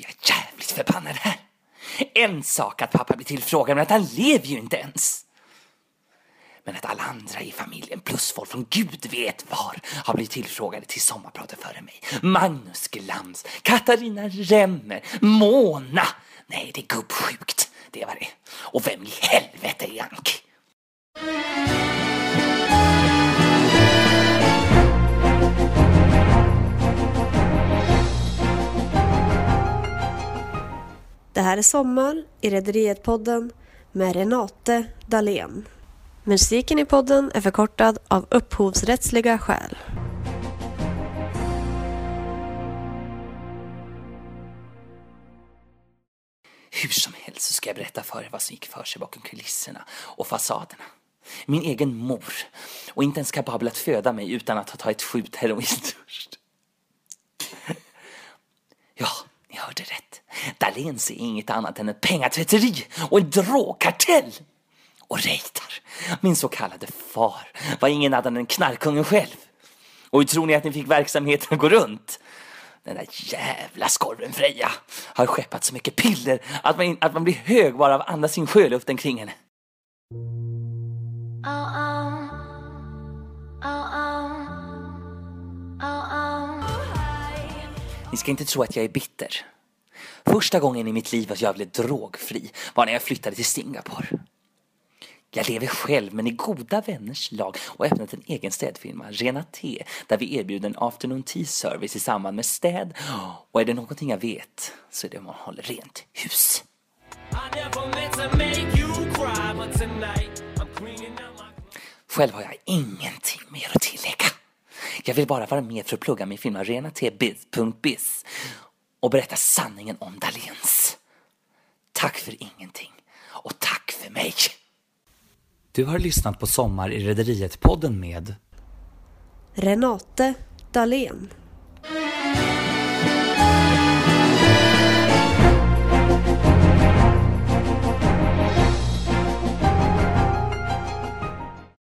är jag jävligt förbannad här. En sak att pappa blir tillfrågad, men att han lever ju inte ens. Men att alla andra i familjen, plus folk från gud vet var, har blivit tillfrågade till sommarpratet före mig. Magnus Glans, Katarina Remmer, Mona. Nej, det är gubbsjukt. Det var det. Och vem i helvete är han? Det här är Sommar i Rederiet-podden med Renate Dahlén. Musiken i podden är förkortad av upphovsrättsliga skäl. Hur som helst så ska jag berätta för er vad som gick för sig bakom kulisserna och fasaderna. Min egen mor och inte ens kapabel att föda mig utan att ha tagit skjut heroin Dahléns är inget annat än ett pengatvätteri och en drogkartell. Och Reidar, min så kallade far, var ingen annan än knarkungen själv. Och hur tror ni att ni fick verksamheten att gå runt? Den där jävla skorven Freja har skeppat så mycket piller att man, att man blir hög bara av att andas in sjöluften kring henne. Ni ska inte tro att jag är bitter. Första gången i mitt liv att jag blev drogfri var när jag flyttade till Singapore. Jag lever själv men i goda vänners lag och har öppnat en egen städfirma, Rena T, där vi erbjuder en afternoon tea service i samband med städ. Och är det någonting jag vet så är det om man håller rent hus. Själv har jag ingenting mer att tillägga. Jag vill bara vara med för att plugga min firma renatebiz.biz och berätta sanningen om Dahléns. Tack för ingenting och tack för mig. Du har lyssnat på Sommar i Rederiet-podden med Renate Dahlén.